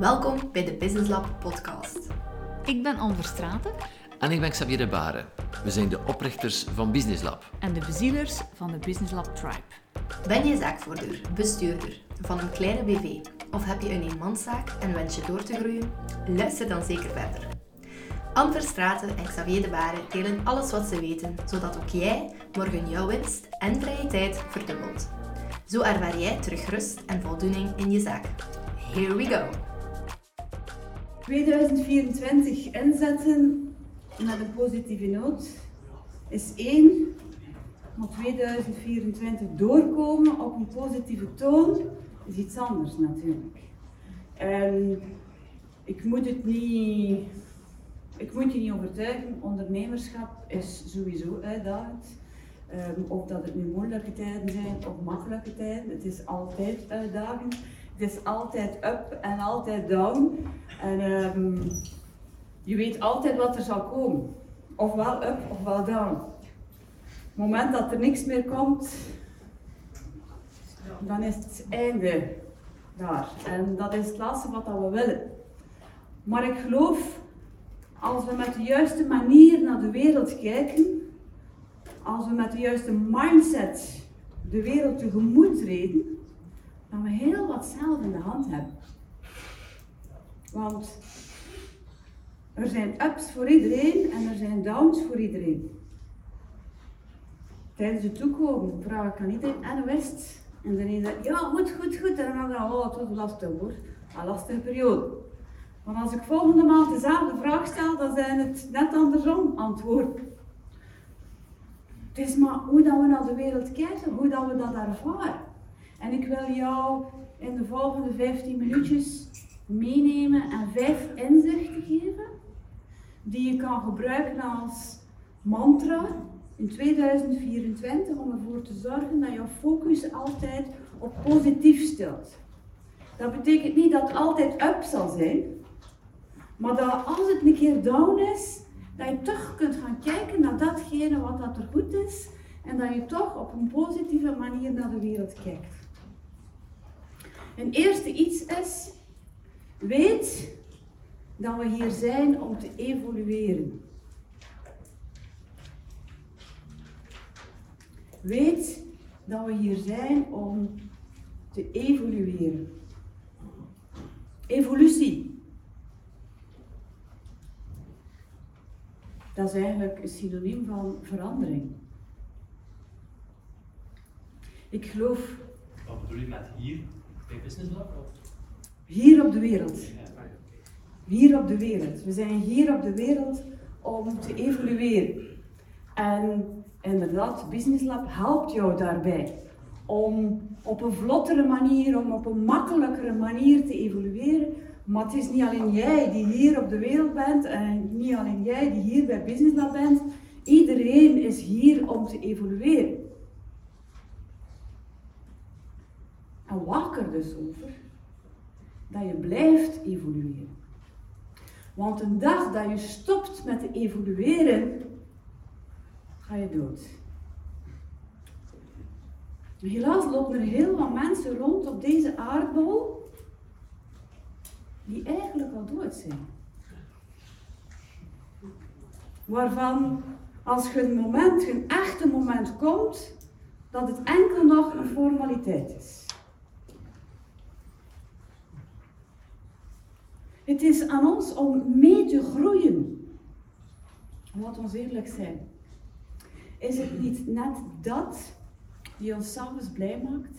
Welkom bij de Business Lab podcast. Ik ben Anne Verstraten En ik ben Xavier de Baren. We zijn de oprichters van Business Lab. en de bezielers van de Business Lab Tribe. Ben je zaakvoerder, bestuurder van een kleine BV of heb je een eenmanszaak en wens je door te groeien? Luister dan zeker verder. Anne Verstraeten en Xavier de Baren delen alles wat ze weten, zodat ook jij morgen jouw winst en vrije tijd verdubbelt. Zo ervaar jij terug rust en voldoening in je zaak. Here we go! 2024 inzetten met een positieve noot is één, maar 2024 doorkomen op een positieve toon is iets anders natuurlijk. En ik moet het niet, ik moet je niet overtuigen, ondernemerschap is sowieso uitdagend. Ehm, of dat het nu moeilijke tijden zijn of makkelijke tijden, het is altijd uitdagend. Het is altijd up en altijd down. En ehm, je weet altijd wat er zal komen. Ofwel up ofwel down. Het moment dat er niks meer komt, dan is het einde daar. En dat is het laatste wat we willen. Maar ik geloof, als we met de juiste manier naar de wereld kijken, als we met de juiste mindset de wereld tegemoet treden, dat we heel wat zelf in de hand hebben. Want er zijn ups voor iedereen en er zijn downs voor iedereen. Tijdens het toekomen vraag ik aan iedereen en wist. En dan een zegt, ja goed, goed, goed. En dan dan, oh het was lastig hoor. Een lastige periode. Want als ik volgende maand dezelfde vraag stel, dan zijn het net andersom antwoorden. Het is maar hoe dat we naar de wereld kijken, hoe dat we dat ervaren. En ik wil jou in de volgende 15 minuutjes meenemen en vijf inzichten geven die je kan gebruiken als mantra in 2024 om ervoor te zorgen dat je focus altijd op positief stelt. Dat betekent niet dat het altijd up zal zijn, maar dat als het een keer down is, dat je toch kunt gaan kijken naar datgene wat dat er goed is en dat je toch op een positieve manier naar de wereld kijkt. Een eerste iets is, weet dat we hier zijn om te evolueren. Weet dat we hier zijn om te evolueren. Evolutie. Dat is eigenlijk een synoniem van verandering. Ik geloof Wat bedoel je met hier hier op de wereld. Hier op de wereld. We zijn hier op de wereld om te evolueren. En inderdaad, Business Lab helpt jou daarbij. Om op een vlottere manier, om op een makkelijkere manier te evolueren. Maar het is niet alleen jij die hier op de wereld bent en niet alleen jij die hier bij Business Lab bent. Iedereen is hier om te evolueren. En waak er dus over dat je blijft evolueren. Want een dag dat je stopt met te evolueren, ga je dood. Helaas lopen er heel wat mensen rond op deze aardbol die eigenlijk al dood zijn. Waarvan als je een moment, een echte moment komt, dat het enkel nog een formaliteit is. Het is aan ons om mee te groeien. Laat ons eerlijk zijn. Is het niet net dat die ons s'avonds blij maakt?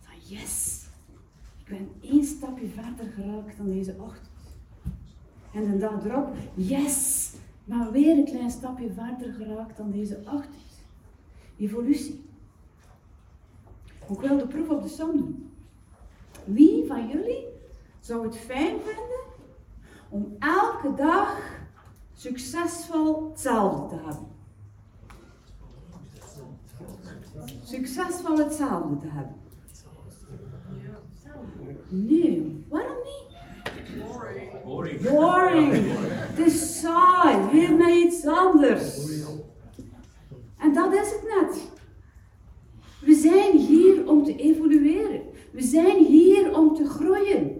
Van yes, ik ben één stapje verder geraakt dan deze ochtend. En de dag erop, yes, maar weer een klein stapje verder geraakt dan deze ochtend. Evolutie. Ik wil de proef op de som doen. Wie van jullie zou het fijn vinden om elke dag succesvol hetzelfde te hebben? Succesvol hetzelfde te hebben. Nee, waarom niet? Boring. Boring. Het is saai. Geef mij iets anders. En dat is het net. We zijn hier om te evolueren. We zijn hier om te groeien.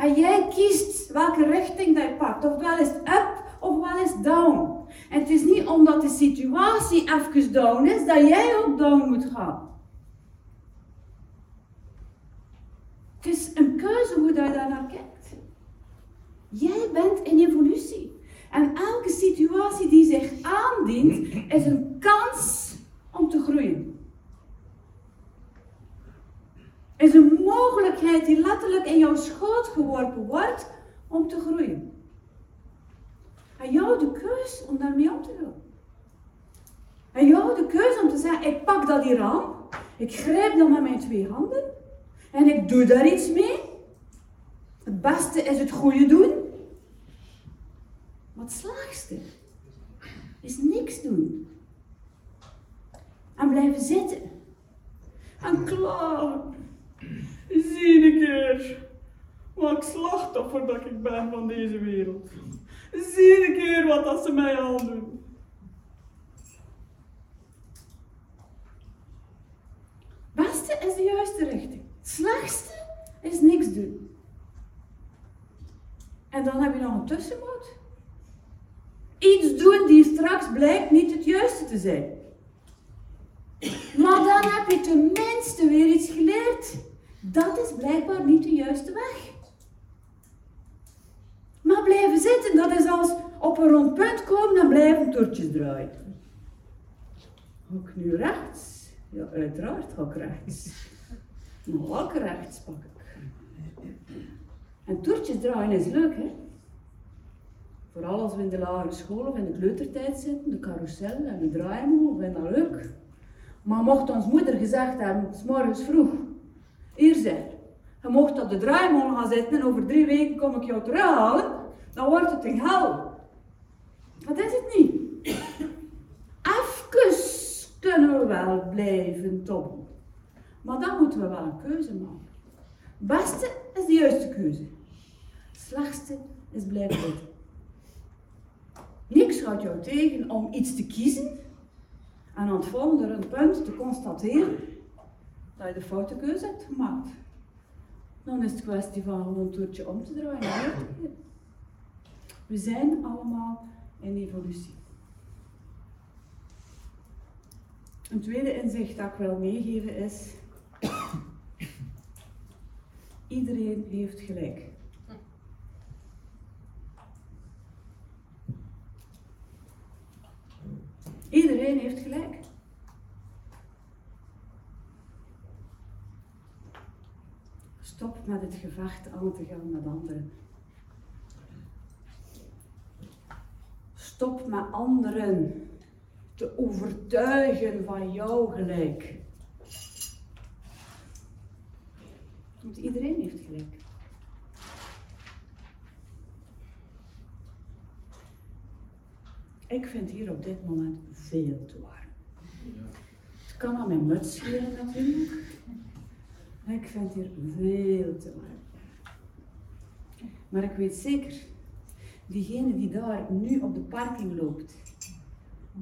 En jij kiest welke richting dat je pakt. Ofwel is het up, ofwel is het down. En het is niet omdat de situatie even down is, dat jij ook down moet gaan. Het is een keuze hoe je daar naar kijkt. Jij bent in evolutie. En elke situatie die zich aandient, is een kans om te groeien. Is een mogelijkheid die letterlijk in jouw schoot geworpen wordt om te groeien. En jou de keus om daarmee om te gaan. En jou de keus om te zeggen, ik pak dat hier aan, ik grijp dat met mijn twee handen en ik doe daar iets mee. Het beste is het goede doen. Het slechtste is niks doen. En blijven zitten. En klaar. Zie keer wat slachtoffer dat ik ben van deze wereld. Zie een keer wat dat ze mij aandoen. Beste is de juiste richting. Slechtste is niks doen. En dan heb je nog een tussenmoot. Iets doen die straks blijkt niet het juiste te zijn. Maar dan heb je tenminste weer iets geleerd. Dat is blijkbaar niet de juiste weg. Maar blijven zitten, dat is als op een rond punt komen en blijven toertjes draaien. Ga ik nu rechts? Ja, uiteraard ga ik rechts. Maar welke rechts pak ik? En toertjes draaien is leuk, hè? Vooral als we in de lagere school of in de kleutertijd zitten, de carousel en we draaien, we vinden dat leuk. Maar mocht ons moeder gezegd hebben, s morgens vroeg, zeg, je mocht op de draaimolen gaan zitten en over drie weken kom ik jou terughalen, dan wordt het een hel. Dat is het niet. Even kunnen we wel blijven toppen. Maar dan moeten we wel een keuze maken. Het beste is de juiste keuze. Het slechtste is blijven zitten. Niks houdt jou tegen om iets te kiezen en aan het volgende punt te constateren dat je de foute keuze hebt gemaakt. Dan is het kwestie van een toertje om te draaien. We zijn allemaal in evolutie. Een tweede inzicht dat ik wil meegeven is: iedereen heeft gelijk. Iedereen heeft gelijk. Stop met het gevecht aan te gaan met anderen. Stop met anderen te overtuigen van jouw gelijk. Want iedereen heeft gelijk. Ik vind hier op dit moment veel te warm. Het kan aan mijn muts schelen natuurlijk. Maar ik vind hier veel te warm. Maar ik weet zeker, diegene die daar nu op de parking loopt,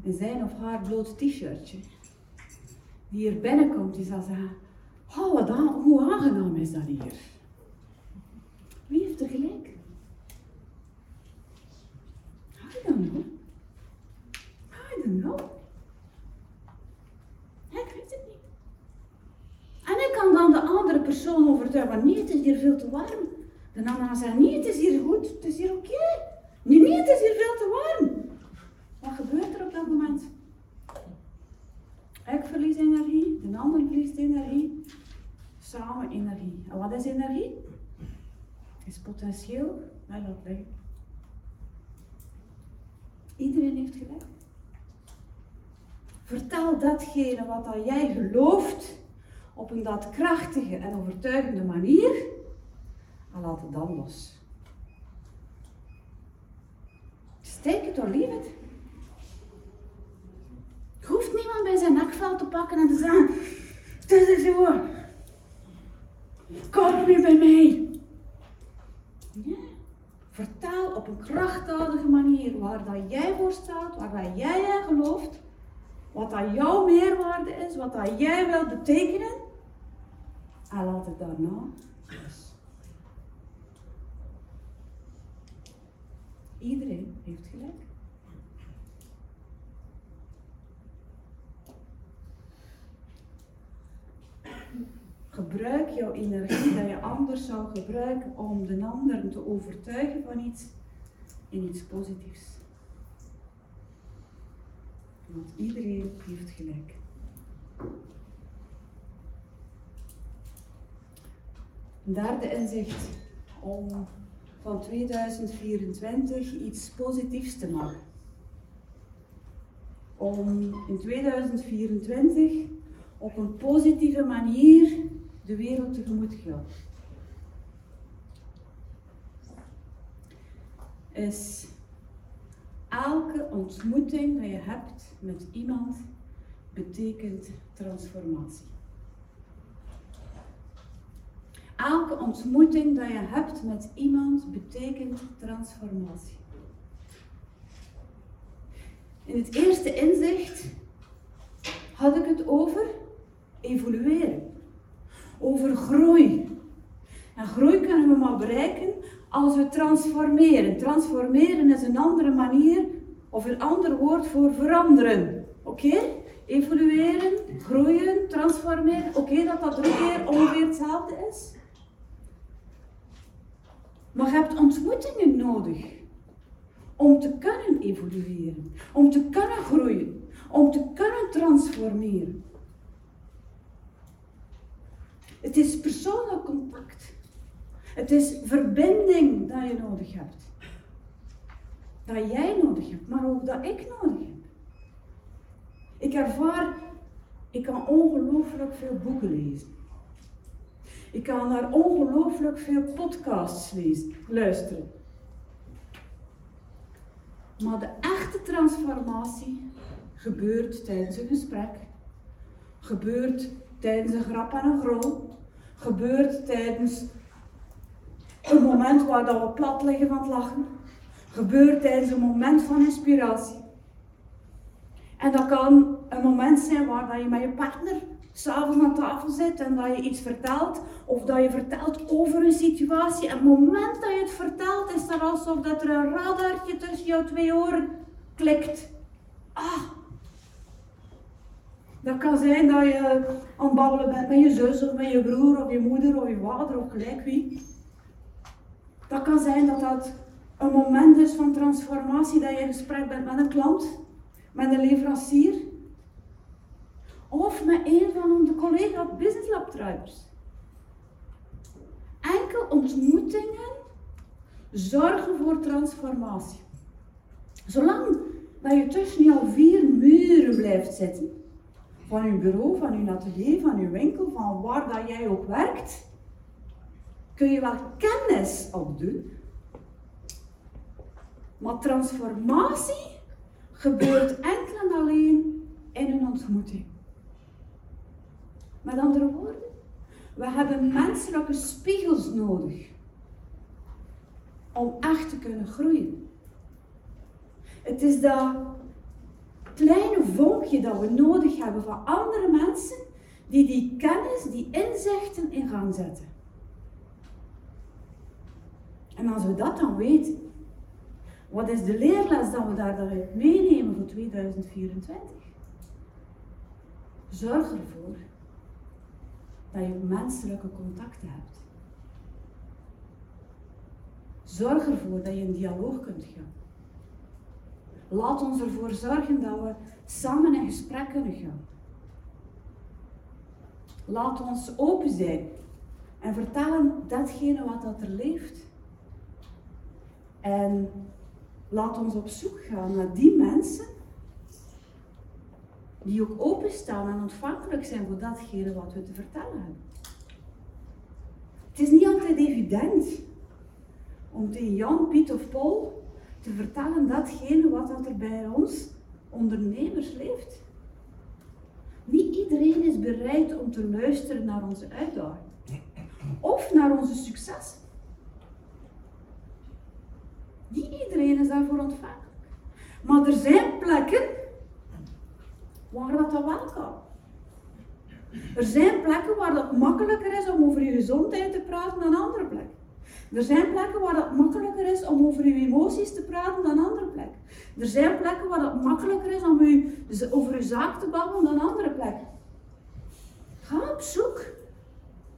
in zijn of haar bloot t-shirtje, die hier binnenkomt, die zal zeggen, oh, wat aan, hoe aangenaam is dat hier? Wie heeft er gelijk? I don't know. I don't know. Ja, ik weet het niet. En ik kan dan de andere persoon overtuigen, maar nee, het is hier veel te warm. De andere zeggen, nee, het is hier goed, het is hier oké. Nee, nee, het is hier veel te warm. Wat gebeurt er op dat moment? Ik verlies energie, de ander verliest energie. Samen energie. En wat is energie? Is potentieel, dat liggen. Iedereen heeft gelijk. Vertel datgene wat dat jij gelooft op een daadkrachtige en overtuigende manier en laat het dan los. Steek het door liefde. Je hoeft niemand bij zijn nekvel te pakken en te zeggen: Het is zo. Kom nu bij mij. Ja. Vertel op een krachtdadige manier waar dat jij voor staat, waar dat jij gelooft, wat dat jouw meerwaarde is, wat dat jij wilt betekenen. En laat het daarna. Iedereen heeft gelijk. Gebruik jouw energie dat je anders zou gebruiken om de ander te overtuigen van iets in iets positiefs. Want iedereen heeft gelijk. Een derde inzicht om van 2024 iets positiefs te maken. Om in 2024 op een positieve manier de wereld tegemoet te gaan. Is elke ontmoeting dat je hebt met iemand betekent transformatie. Elke ontmoeting dat je hebt met iemand betekent transformatie. In het eerste inzicht had ik het over evolueren, over groei. En groei kunnen we maar bereiken als we transformeren. Transformeren is een andere manier of een ander woord voor veranderen. Oké? Evolueren, groeien, transformeren. Oké dat dat drie ongeveer hetzelfde is? Maar je hebt ontmoetingen nodig om te kunnen evolueren, om te kunnen groeien, om te kunnen transformeren. Het is persoonlijk contact. Het is verbinding dat je nodig hebt. Dat jij nodig hebt, maar ook dat ik nodig heb. Ik ervaar, ik kan ongelooflijk veel boeken lezen. Ik kan naar ongelooflijk veel podcasts luisteren. Maar de echte transformatie gebeurt tijdens een gesprek, gebeurt tijdens een grap en een grol, gebeurt tijdens een moment waar we plat liggen van het lachen, gebeurt tijdens een moment van inspiratie. En dat kan een moment zijn waar dat je met je partner s'avonds aan tafel zit en dat je iets vertelt, of dat je vertelt over een situatie. En het moment dat je het vertelt, is het alsof dat er een radartje tussen jouw twee oren klikt. Ah! Dat kan zijn dat je aan het bent met je zus, of met je broer, of je moeder, of je vader, of gelijk wie. Dat kan zijn dat dat een moment is van transformatie, dat je in gesprek bent met een klant, met een leverancier, of met een van onze collega Business Lab Truipers. Enkel ontmoetingen zorgen voor transformatie. Zolang dat je tussen jouw vier muren blijft zitten, van je bureau, van je atelier, van je winkel, van waar dat jij ook werkt, kun je wel kennis opdoen. Maar transformatie gebeurt enkel en alleen in een ontmoeting. Met andere woorden, we hebben menselijke spiegels nodig om echt te kunnen groeien. Het is dat kleine vonkje dat we nodig hebben van andere mensen die die kennis, die inzichten in gang zetten. En als we dat dan weten, wat is de leerles dat we daaruit meenemen voor 2024? Zorg ervoor dat je menselijke contacten hebt. Zorg ervoor dat je in dialoog kunt gaan. Laat ons ervoor zorgen dat we samen in gesprek kunnen gaan. Laat ons open zijn en vertellen datgene wat dat er leeft. En laat ons op zoek gaan naar die mensen die ook openstaan en ontvankelijk zijn voor datgene wat we te vertellen hebben. Het is niet altijd evident om tegen Jan, Piet of Paul te vertellen datgene wat er bij ons ondernemers leeft. Niet iedereen is bereid om te luisteren naar onze uitdaging of naar onze succes. Niet iedereen is daarvoor ontvankelijk. Maar er zijn plekken waar dat, dat wel kan. Er zijn plekken waar het makkelijker is om over je gezondheid te praten dan andere plekken. Er zijn plekken waar het makkelijker is om over uw emoties te praten dan andere plekken. Er zijn plekken waar het makkelijker is om u, over uw zaak te babbelen dan andere plekken. Ga op zoek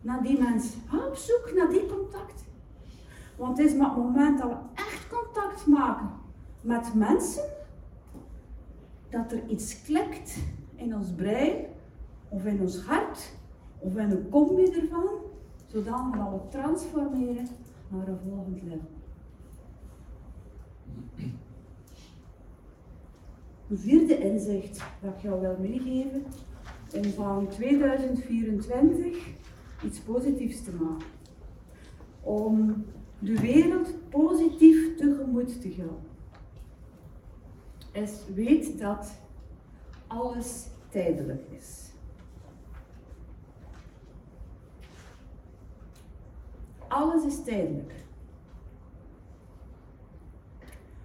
naar die mensen. Ga op zoek naar die contact. Want het is maar het moment dat we echt contact maken met mensen, dat er iets klikt in ons brein, of in ons hart, of in een combi ervan, dat we transformeren naar een volgend level. Een vierde inzicht dat ik jou wil meegeven, om van 2024 iets positiefs te maken. Om de wereld positief tegemoet te gaan. Is weet dat alles tijdelijk is. Alles is tijdelijk.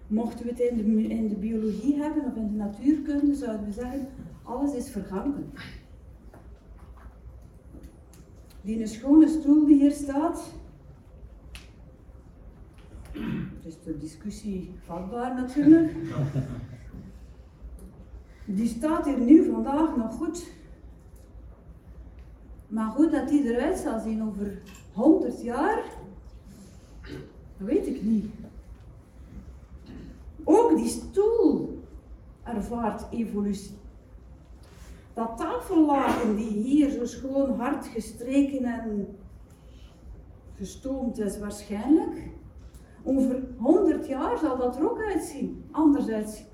Mochten we het in de, in de biologie hebben of in de natuurkunde, zouden we zeggen, alles is vergankelijk. Die schone stoel die hier staat, het is de discussie vatbaar natuurlijk. Die staat hier nu vandaag nog goed. Maar hoe dat die eruit zal zien over 100 jaar, dat weet ik niet. Ook die stoel ervaart evolutie. Dat tafellaken die hier zo schoon hard gestreken en gestoomd is waarschijnlijk, over 100 jaar zal dat er ook uitzien, anders uitzien.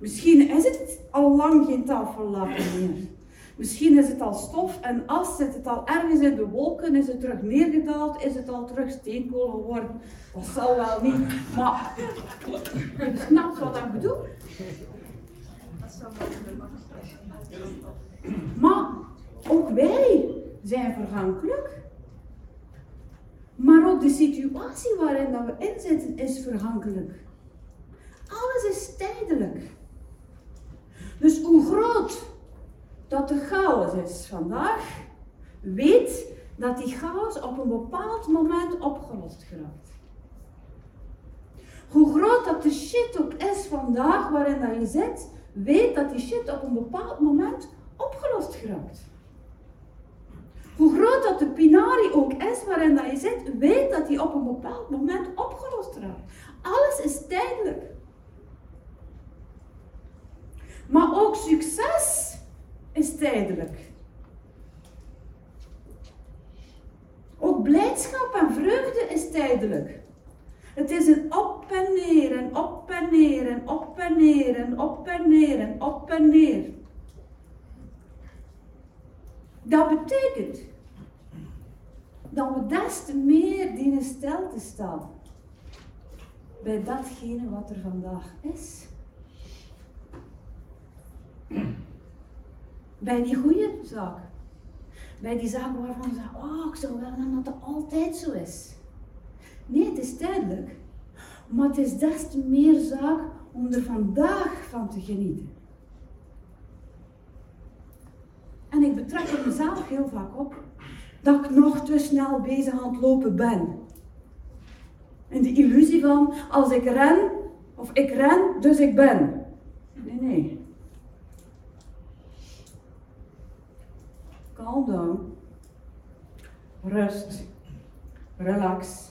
Misschien is het al lang geen tafellaken meer. Misschien is het al stof en as, zit het al ergens in de wolken, is het terug neergedaald, is het al terug steenkool geworden. Dat zal wel niet, maar je snapt wat ik bedoel. Maar ook wij zijn vergankelijk. Maar ook de situatie waarin dat we inzitten is vergankelijk. Alles is tijdelijk. Dus hoe groot dat de chaos is vandaag, weet dat die chaos op een bepaald moment opgelost geraakt. Hoe groot dat de shit ook is vandaag waarin dat je zit, weet dat die shit op een bepaald moment opgelost geraakt. Hoe groot dat de pinari ook is waarin dat je zit, weet dat die op een bepaald moment opgelost raakt. Alles is tijdelijk. Maar ook succes is tijdelijk. Ook blijdschap en vreugde is tijdelijk. Het is een op en neer en op en neer en op en neer en op en neer en op en neer. Dat betekent dat we des te meer dienen stil te staan bij datgene wat er vandaag is. Bij die goede zaak. Bij die zaken waarvan we zeggen, oh, ik zou willen dat het altijd zo is. Nee, het is tijdelijk. Maar het is des te meer zaak om er vandaag van te genieten. En ik betrek er mezelf heel vaak op dat ik nog te snel bezig aan het lopen ben. En de illusie van, als ik ren, of ik ren, dus ik ben. Nee, nee. Calm. Rust. Relax.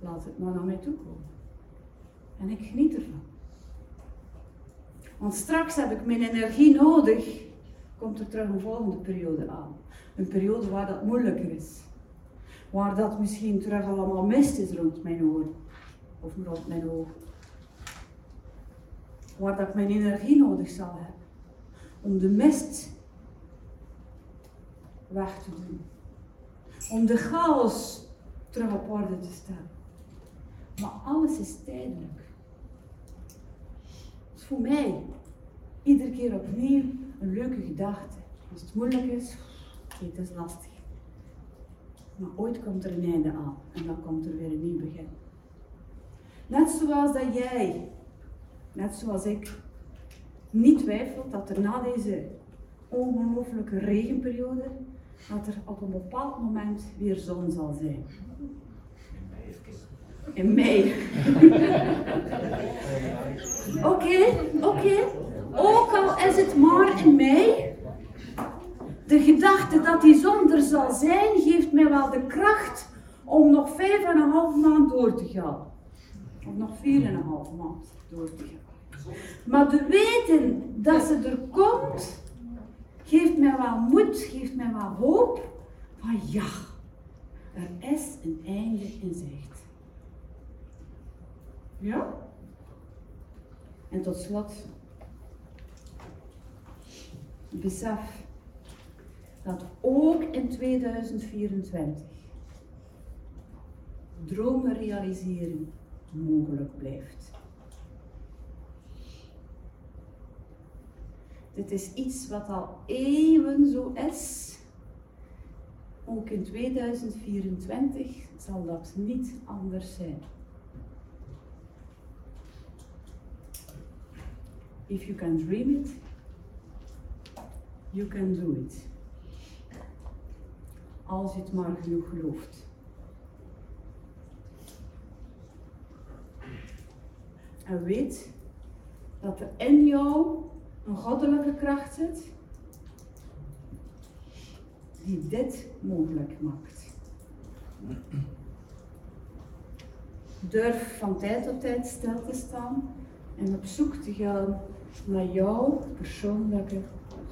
Laat het maar naar mij toe komen. En ik geniet ervan. Want straks heb ik mijn energie nodig. Komt er terug een volgende periode aan. Een periode waar dat moeilijker is. Waar dat misschien terug allemaal mist is rond mijn oren. Of rond mijn ogen. Waar dat ik mijn energie nodig zal hebben. Om de mist weg te doen. Om de chaos terug op orde te stellen. Maar alles is tijdelijk. Dus voor mij, iedere keer opnieuw een leuke gedachte. Als het moeilijk is, het is lastig. Maar ooit komt er een einde aan en dan komt er weer een nieuw begin. Net zoals dat jij, net zoals ik, niet twijfelt dat er na deze ongelooflijke regenperiode, dat er op een bepaald moment weer zon zal zijn. In mei. Oké, oké. Ook al is het maar in mei. De gedachte dat die zon er zal zijn, geeft mij wel de kracht om nog vijf en een half maand door te gaan. Of nog vier en een half maand door te gaan. Maar te weten dat ze er komt, geeft mij wel moed, geeft mij wel hoop. Van ja, er is een einde in zicht. Ja? En tot slot, besef dat ook in 2024 dromen realiseren mogelijk blijft. Dit is iets wat al eeuwen zo is. Ook in 2024 zal dat niet anders zijn. If you can dream it, you can do it. Als je het maar genoeg gelooft. En weet dat er in jou een goddelijke kracht zit die dit mogelijk maakt. Durf van tijd tot tijd stil te staan en op zoek te gaan naar jouw persoonlijke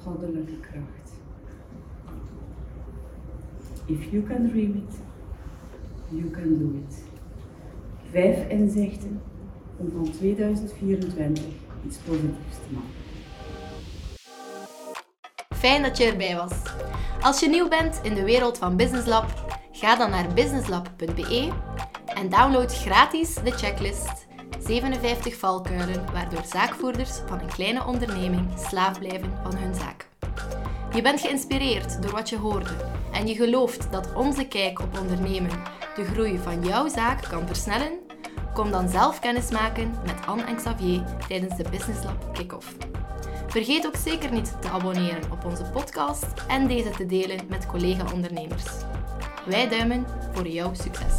goddelijke kracht. If you can dream it, you can do it. Vijf inzichten om van 2024 iets positiefs te maken. Fijn dat je erbij was. Als je nieuw bent in de wereld van Business Lab, ga dan naar businesslab.be en download gratis de checklist 57 valkuilen waardoor zaakvoerders van een kleine onderneming slaaf blijven van hun zaak. Je bent geïnspireerd door wat je hoorde en je gelooft dat onze kijk op ondernemen de groei van jouw zaak kan versnellen? Kom dan zelf kennis maken met Anne en Xavier tijdens de Business Lab Kick-Off. Vergeet ook zeker niet te abonneren op onze podcast en deze te delen met collega-ondernemers. Wij duimen voor jouw succes.